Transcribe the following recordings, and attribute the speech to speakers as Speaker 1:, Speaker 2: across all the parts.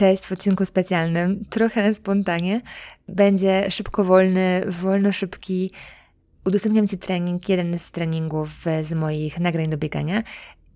Speaker 1: Cześć w odcinku specjalnym, trochę na spontanie. Będzie szybko wolny, wolno szybki. Udostępniam Ci trening, jeden z treningów z moich nagrań do biegania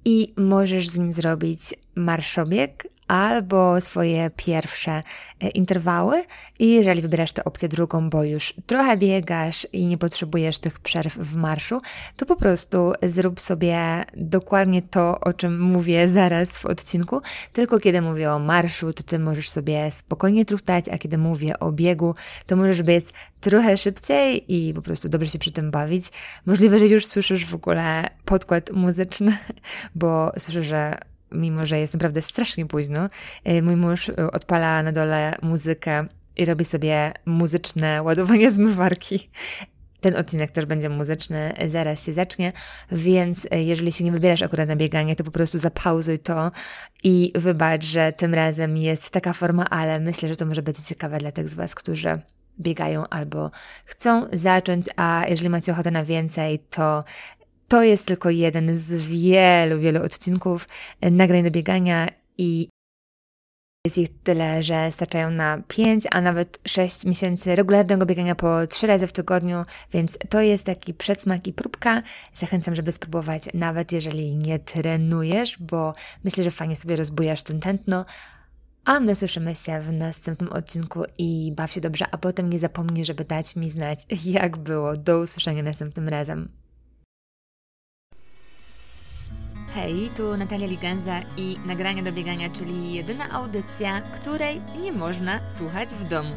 Speaker 1: i możesz z nim zrobić marszobieg albo swoje pierwsze e, interwały i jeżeli wybierasz tę opcję drugą, bo już trochę biegasz i nie potrzebujesz tych przerw w marszu, to po prostu zrób sobie dokładnie to, o czym mówię zaraz w odcinku, tylko kiedy mówię o marszu, to ty możesz sobie spokojnie truchtać, a kiedy mówię o biegu, to możesz biec trochę szybciej i po prostu dobrze się przy tym bawić. Możliwe, że już słyszysz w ogóle podkład muzyczny, bo słyszę, że mimo że jest naprawdę strasznie późno, y, mój mąż y, odpala na dole muzykę i robi sobie muzyczne ładowanie zmywarki. Ten odcinek też będzie muzyczny, zaraz się zacznie, więc y, jeżeli się nie wybierasz akurat na bieganie, to po prostu zapauzuj to i wybacz, że tym razem jest taka forma, ale myślę, że to może być ciekawe dla tych z Was, którzy biegają albo chcą zacząć, a jeżeli macie ochotę na więcej, to to jest tylko jeden z wielu, wielu odcinków e, nagrań do biegania i jest ich tyle, że starczają na 5, a nawet 6 miesięcy regularnego biegania po 3 razy w tygodniu, więc to jest taki przedsmak i próbka. Zachęcam, żeby spróbować, nawet jeżeli nie trenujesz, bo myślę, że fajnie sobie rozbujasz ten tętno. A my słyszymy się w następnym odcinku i baw się dobrze, a potem nie zapomnij, żeby dać mi znać, jak było. Do usłyszenia następnym razem. Hej, tu Natalia Liganza i nagranie do biegania, czyli jedyna audycja, której nie można słuchać w domu.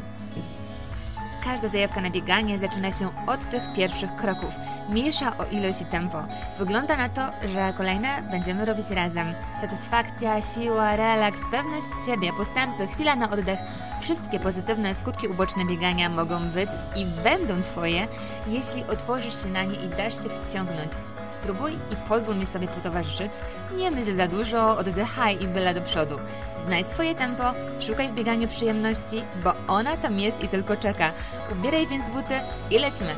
Speaker 1: Każda zajawka na bieganie zaczyna się od tych pierwszych kroków. Mniejsza o ilość i tempo. Wygląda na to, że kolejne będziemy robić razem. Satysfakcja, siła, relaks, pewność siebie, postępy, chwila na oddech. Wszystkie pozytywne skutki uboczne biegania mogą być i będą Twoje, jeśli otworzysz się na nie i dasz się wciągnąć. Spróbuj i pozwól mi sobie potowarzyszyć. Nie myśl za dużo, oddychaj i byle do przodu. Znajdź swoje tempo, szukaj w bieganiu przyjemności, bo ona tam jest i tylko czeka. Ubieraj więc buty i lecimy.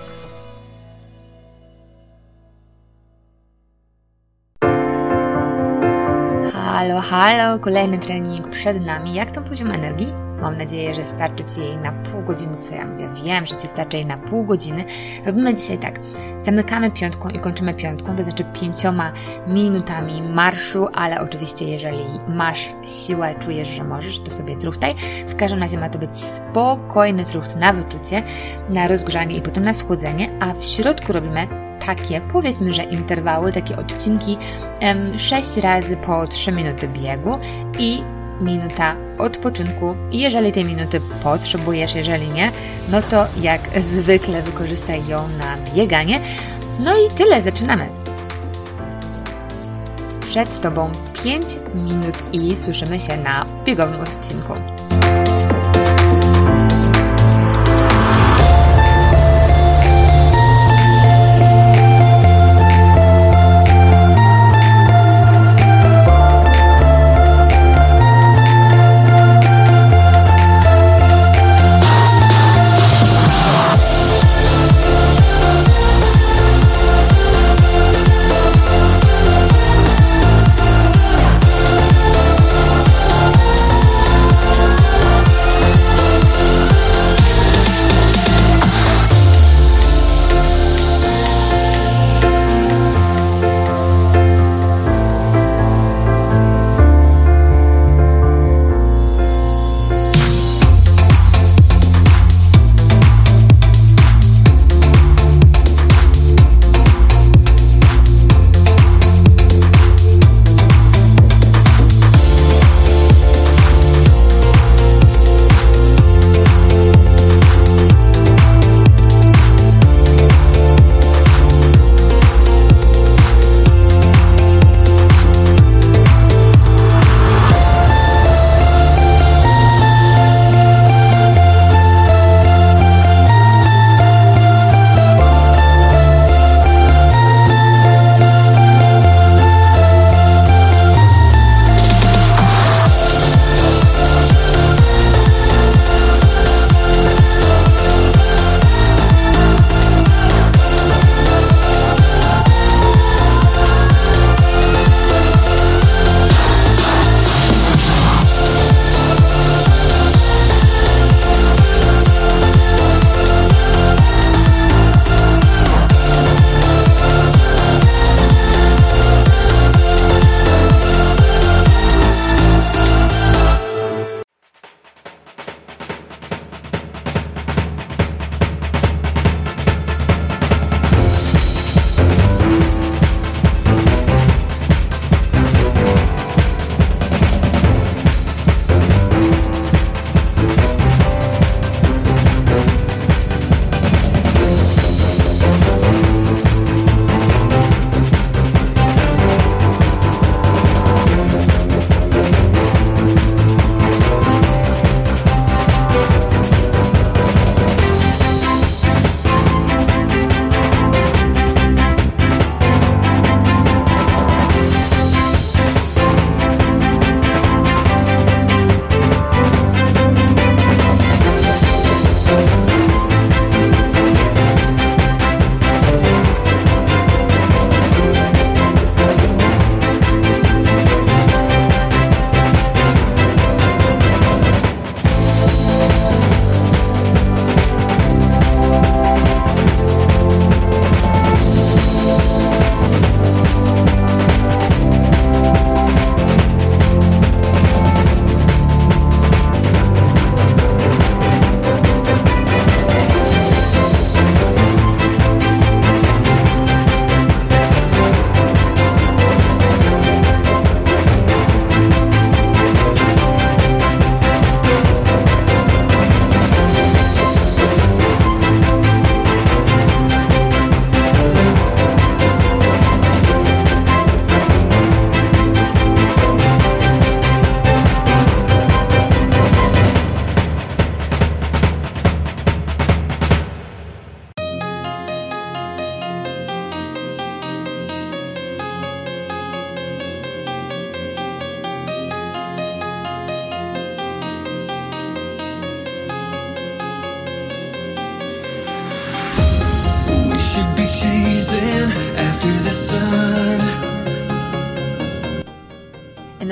Speaker 1: Halo, halo, kolejny trening przed nami. Jak tam poziom energii? Mam nadzieję, że starczy Ci jej na pół godziny, co ja mówię. Wiem, że Ci starczy jej na pół godziny. Robimy dzisiaj tak. Zamykamy piątką i kończymy piątką, to znaczy pięcioma minutami marszu, ale oczywiście jeżeli masz siłę, czujesz, że możesz, to sobie truchtaj. W każdym razie ma to być spokojny trucht na wyczucie, na rozgrzanie i potem na schłodzenie, a w środku robimy takie, powiedzmy, że interwały, takie odcinki, 6 razy po 3 minuty biegu i minuta odpoczynku. Jeżeli tej minuty potrzebujesz, jeżeli nie, no to jak zwykle wykorzystaj ją na bieganie. No i tyle, zaczynamy. Przed Tobą 5 minut i słyszymy się na biegowym odcinku.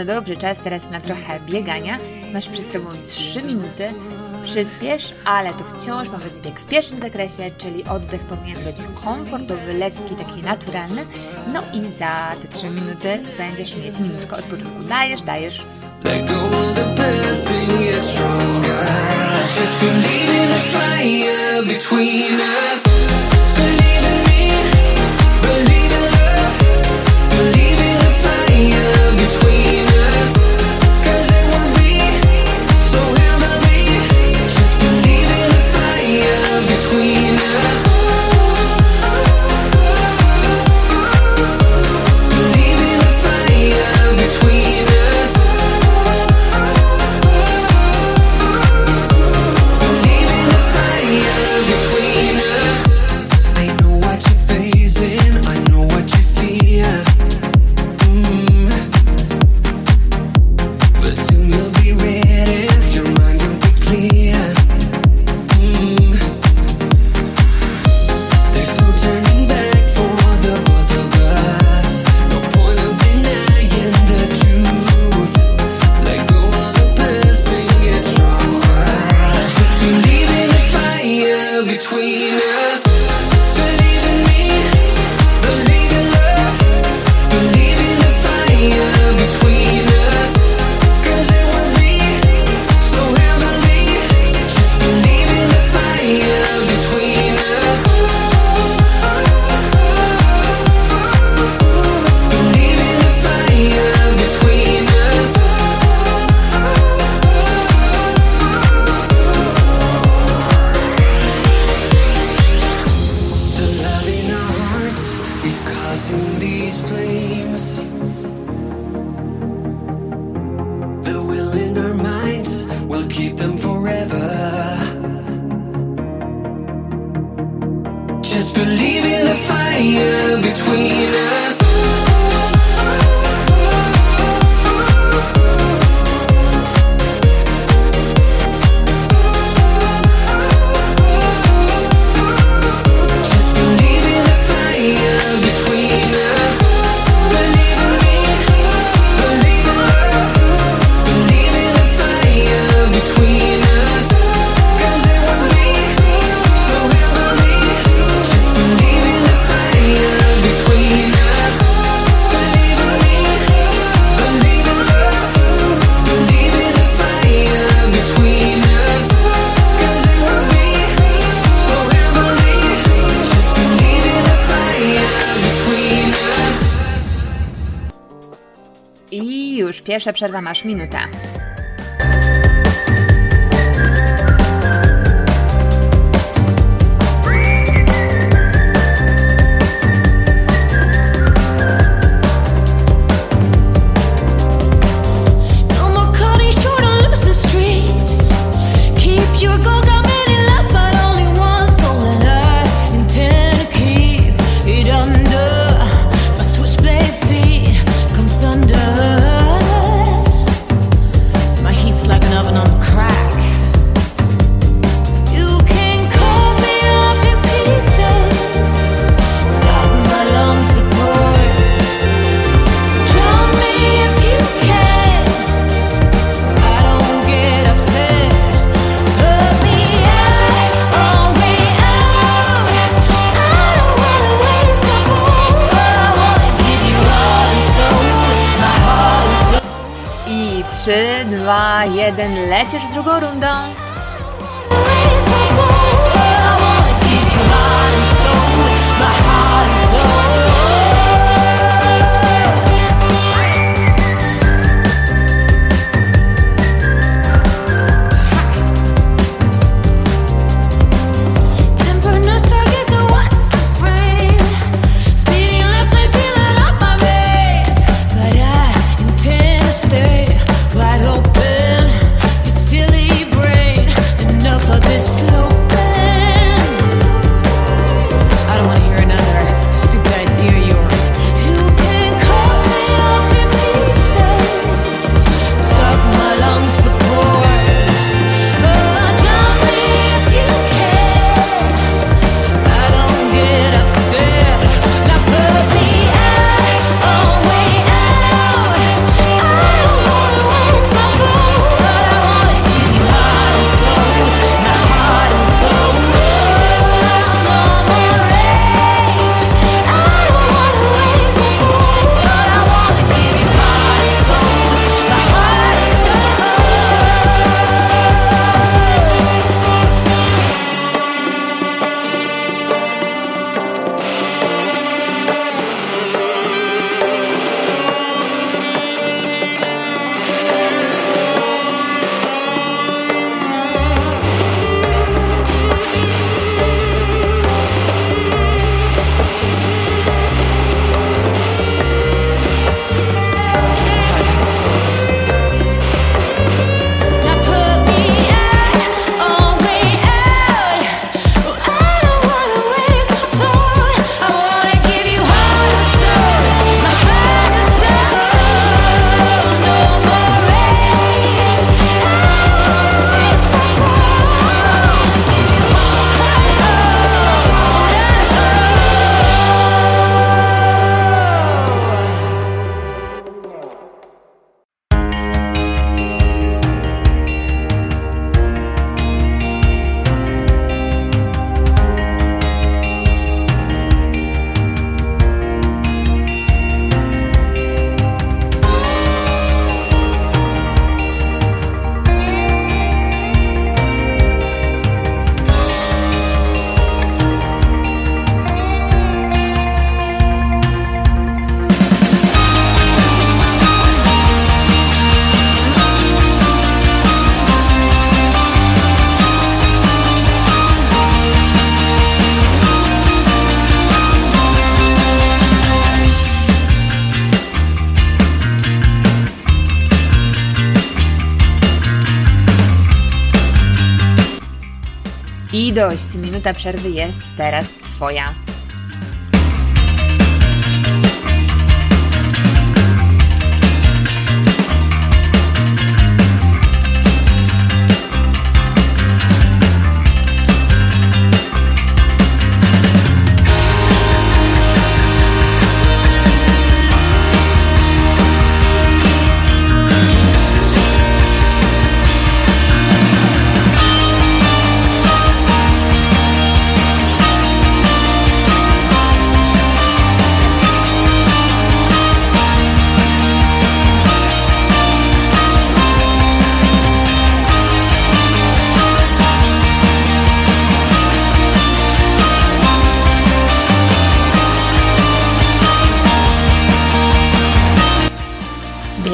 Speaker 2: Dobrze, czas teraz na trochę biegania. Masz przed sobą 3 minuty. Przyspiesz, ale to wciąż ma być bieg w pierwszym zakresie, czyli oddech powinien być komfortowy, lekki, taki naturalny. No i za te 3 minuty będziesz mieć minutkę odpoczynku. Dajesz, dajesz. Let go of the past and get stronger. Just believe in the fire between us. Pierwsza przerwa masz minutę. Jeden, lecisz z dość, minuta przerwy jest teraz Twoja.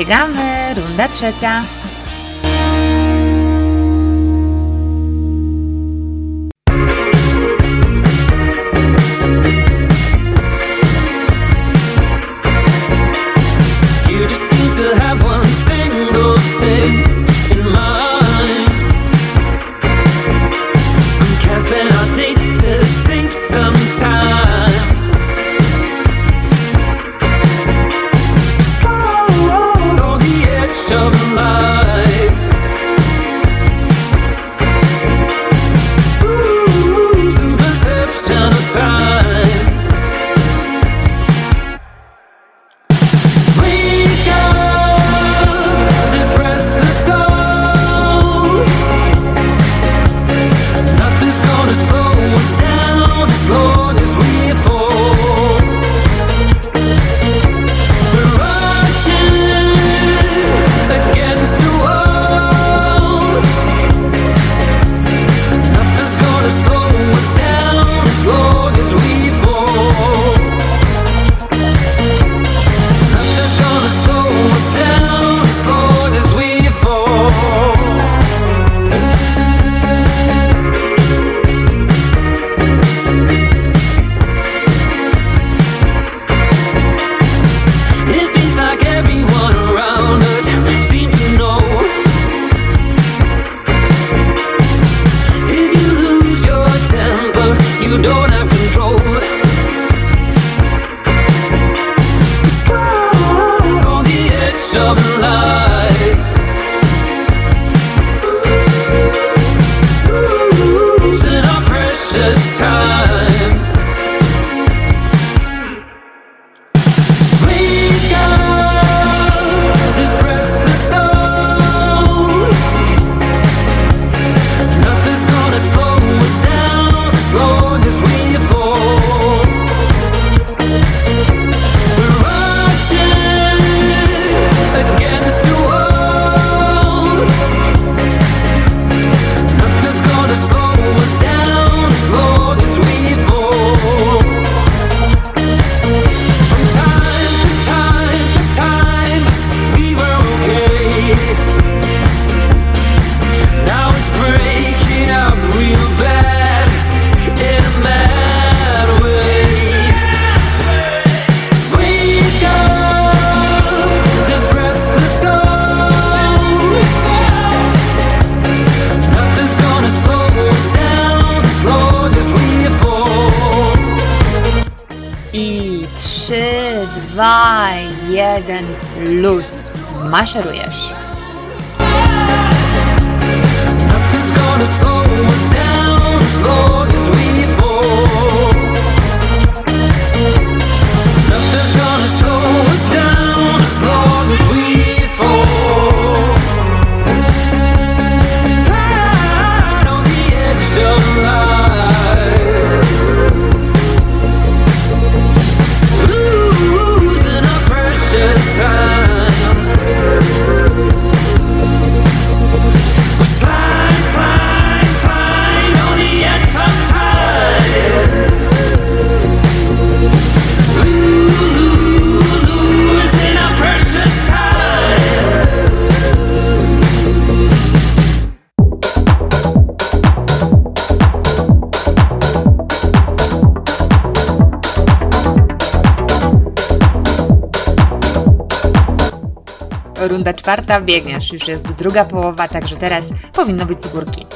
Speaker 2: Biegamy, runda trzecia. Jeden Rose, maszerujesz. Runda czwarta, biegniesz, już jest druga połowa, także teraz powinno być z górki.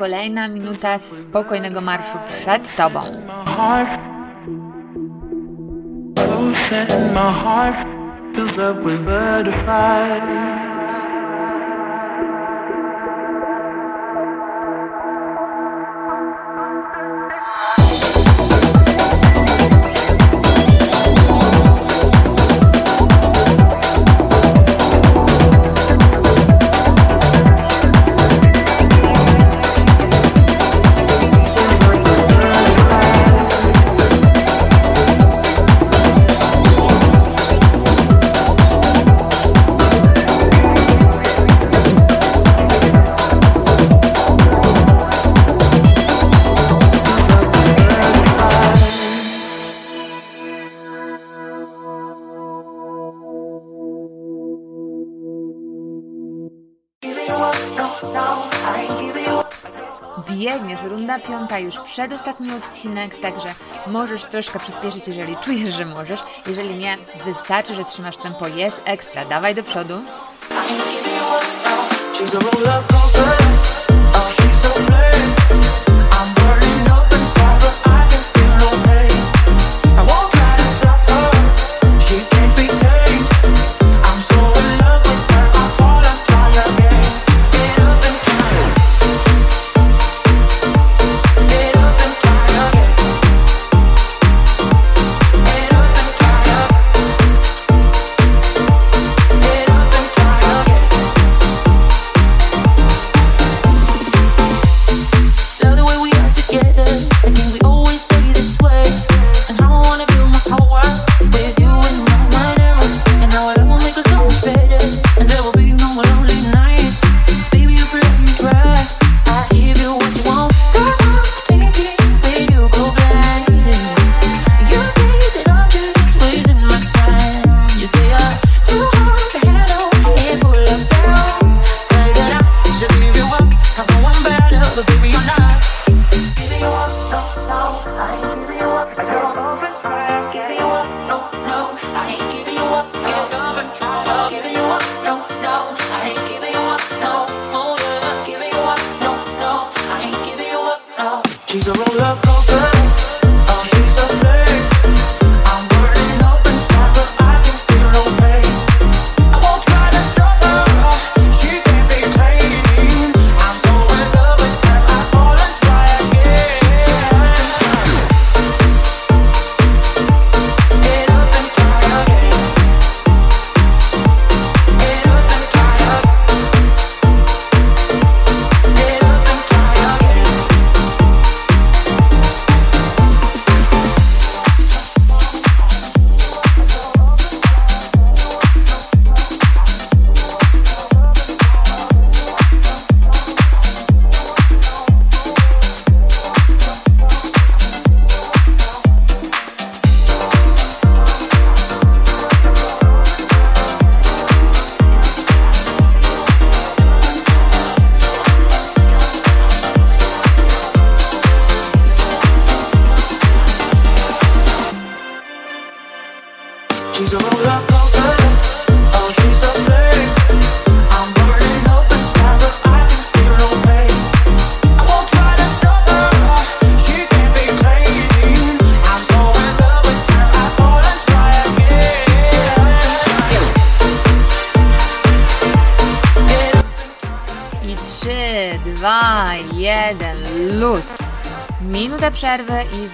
Speaker 3: Kolejna minuta spokojnego marszu przed tobą. my heart up with butterflies. Runda piąta, już przedostatni odcinek, także możesz troszkę przyspieszyć, jeżeli czujesz, że możesz. Jeżeli nie, wystarczy, że trzymasz tempo, jest ekstra. Dawaj do przodu.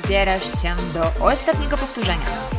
Speaker 3: Zbierasz się do ostatniego powtórzenia.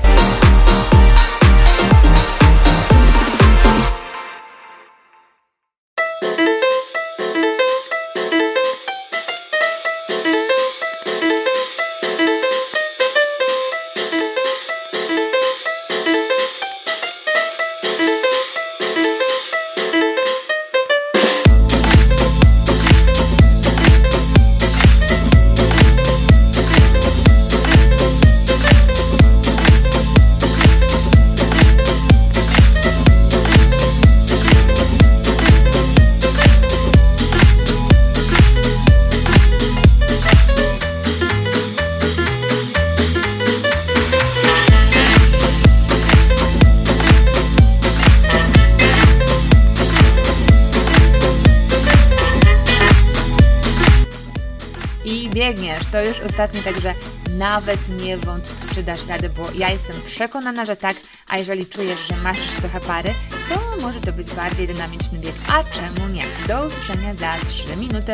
Speaker 1: Czy dasz radę, bo ja jestem przekonana, że tak, a jeżeli czujesz, że masz już trochę pary, to może to być bardziej dynamiczny bieg, a czemu nie? Do usłyszenia za 3 minuty.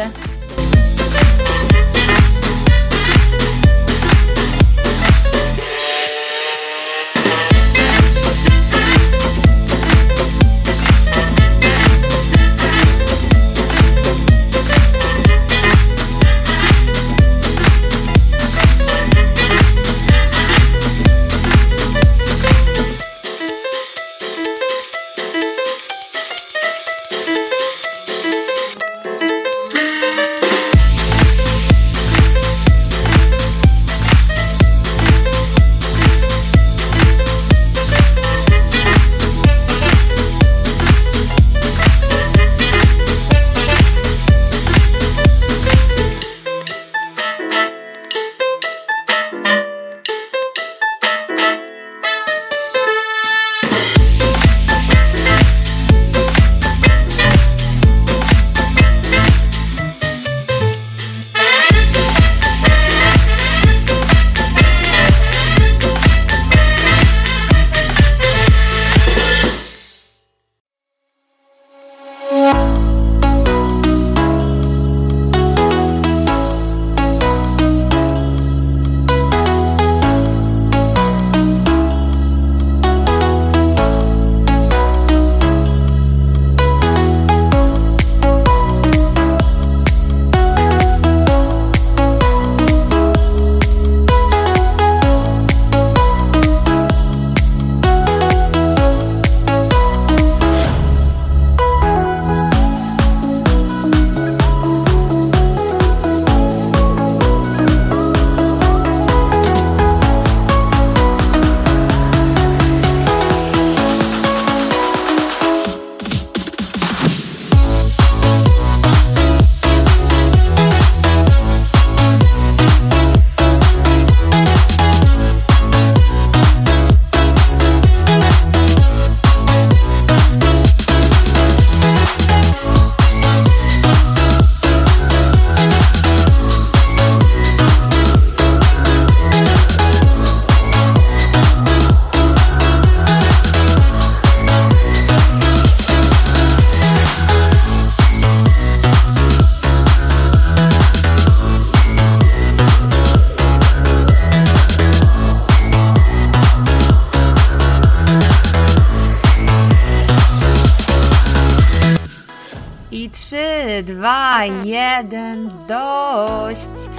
Speaker 1: 2, 1, dość!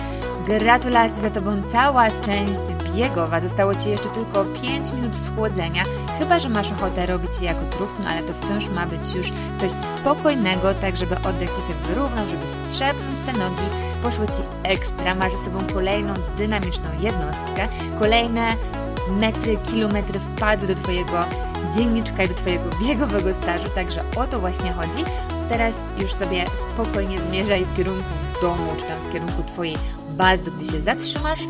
Speaker 1: Gratulacje za Tobą cała część biegowa. Zostało Ci jeszcze tylko 5 minut schłodzenia. Chyba, że masz ochotę robić je jako trucht, no ale to wciąż ma być już coś spokojnego, tak żeby oddech Ci się wyrównał, żeby strzepnąć te nogi. Poszło Ci ekstra. Masz ze sobą kolejną dynamiczną jednostkę. Kolejne metry, kilometry wpadły do Twojego dzienniczka i do Twojego biegowego stażu, także o to właśnie chodzi. Teraz już sobie spokojnie zmierzaj w kierunku domu, czy tam w kierunku Twojej bazy, gdy się zatrzymasz.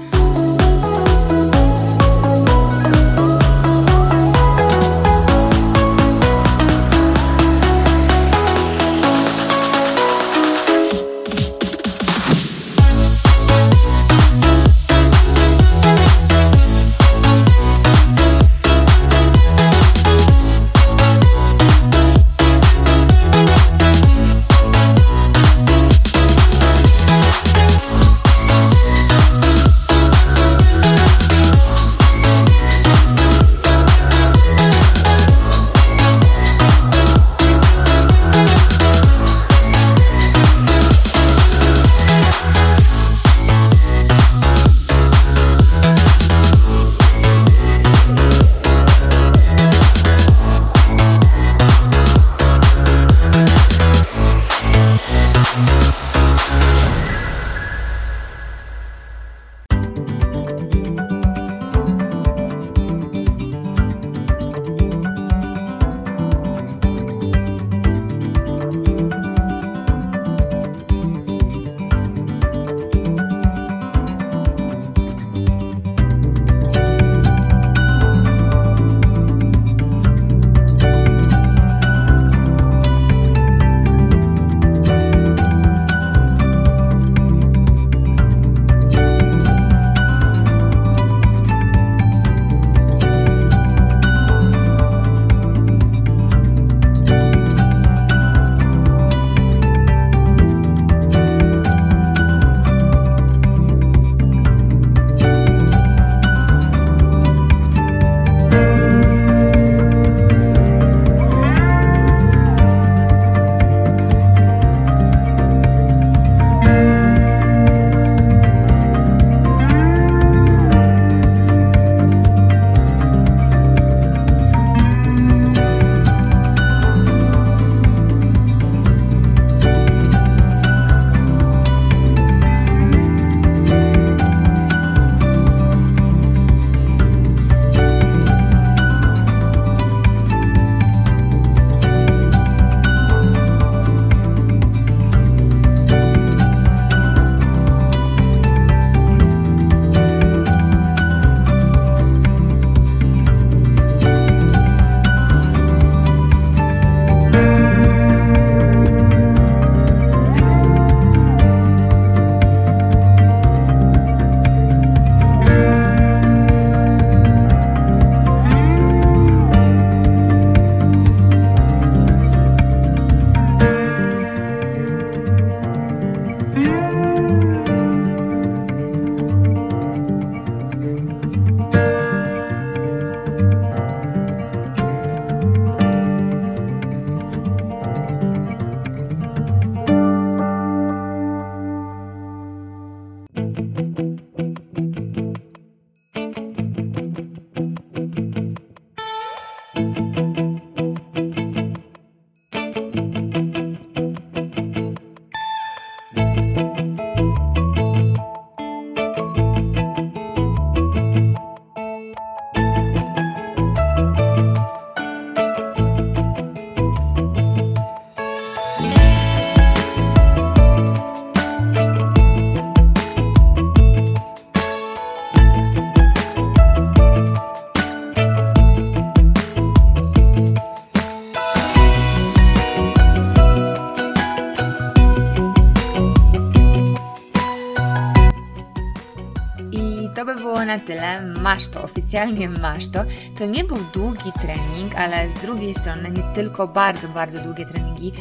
Speaker 1: Masz to, oficjalnie masz to. To nie był długi trening, ale z drugiej strony nie tylko bardzo, bardzo długie treningi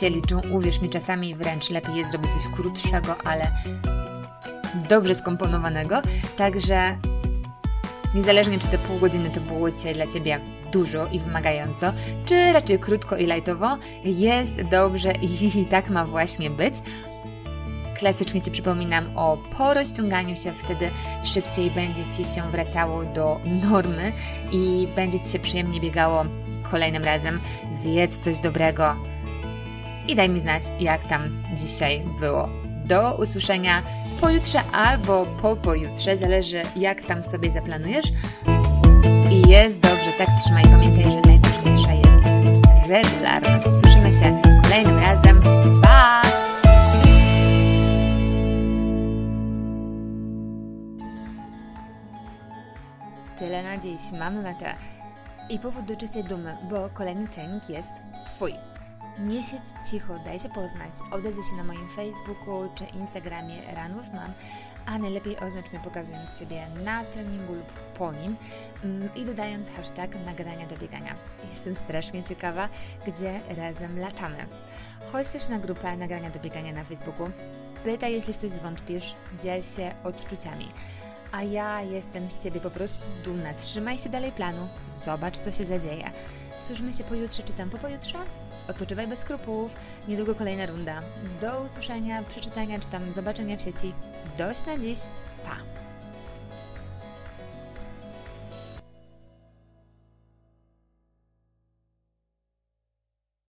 Speaker 1: się liczą. Uwierz mi, czasami wręcz lepiej jest zrobić coś krótszego, ale dobrze skomponowanego. Także niezależnie czy te pół godziny to było dla Ciebie dużo i wymagająco, czy raczej krótko i lajtowo, jest dobrze i tak ma właśnie być. Klasycznie Ci przypominam o porozciąganiu się, wtedy szybciej będzie Ci się wracało do normy i będzie Ci się przyjemnie biegało kolejnym razem. Zjedz coś dobrego i daj mi znać, jak tam dzisiaj było. Do usłyszenia pojutrze albo po pojutrze, zależy jak tam sobie zaplanujesz. I jest dobrze, tak trzymaj. Pamiętaj, że najważniejsza jest regularność. Słyszymy się kolejnym razem. Tyle na dziś. Mamy metę. I powód do czystej dumy, bo kolejny trening jest Twój. Nie siedź cicho, daj się poznać. Odezwij się na moim Facebooku czy Instagramie Run with Mom, a najlepiej oznacz mnie pokazując siebie na treningu lub po nim mm, i dodając hashtag nagrania do biegania. Jestem strasznie ciekawa, gdzie razem latamy. Chodź też na grupę nagrania do biegania na Facebooku. Pytaj, jeśli w coś zwątpisz, dziel się odczuciami. A ja jestem z Ciebie po prostu dumna. Trzymaj się dalej planu, zobacz, co się zadzieje. Słyszymy się pojutrze czy tam po pojutrze? Odpoczywaj bez skrupułów. Niedługo kolejna runda. Do usłyszenia, przeczytania czy tam zobaczenia w sieci. Dość na dziś. Pa!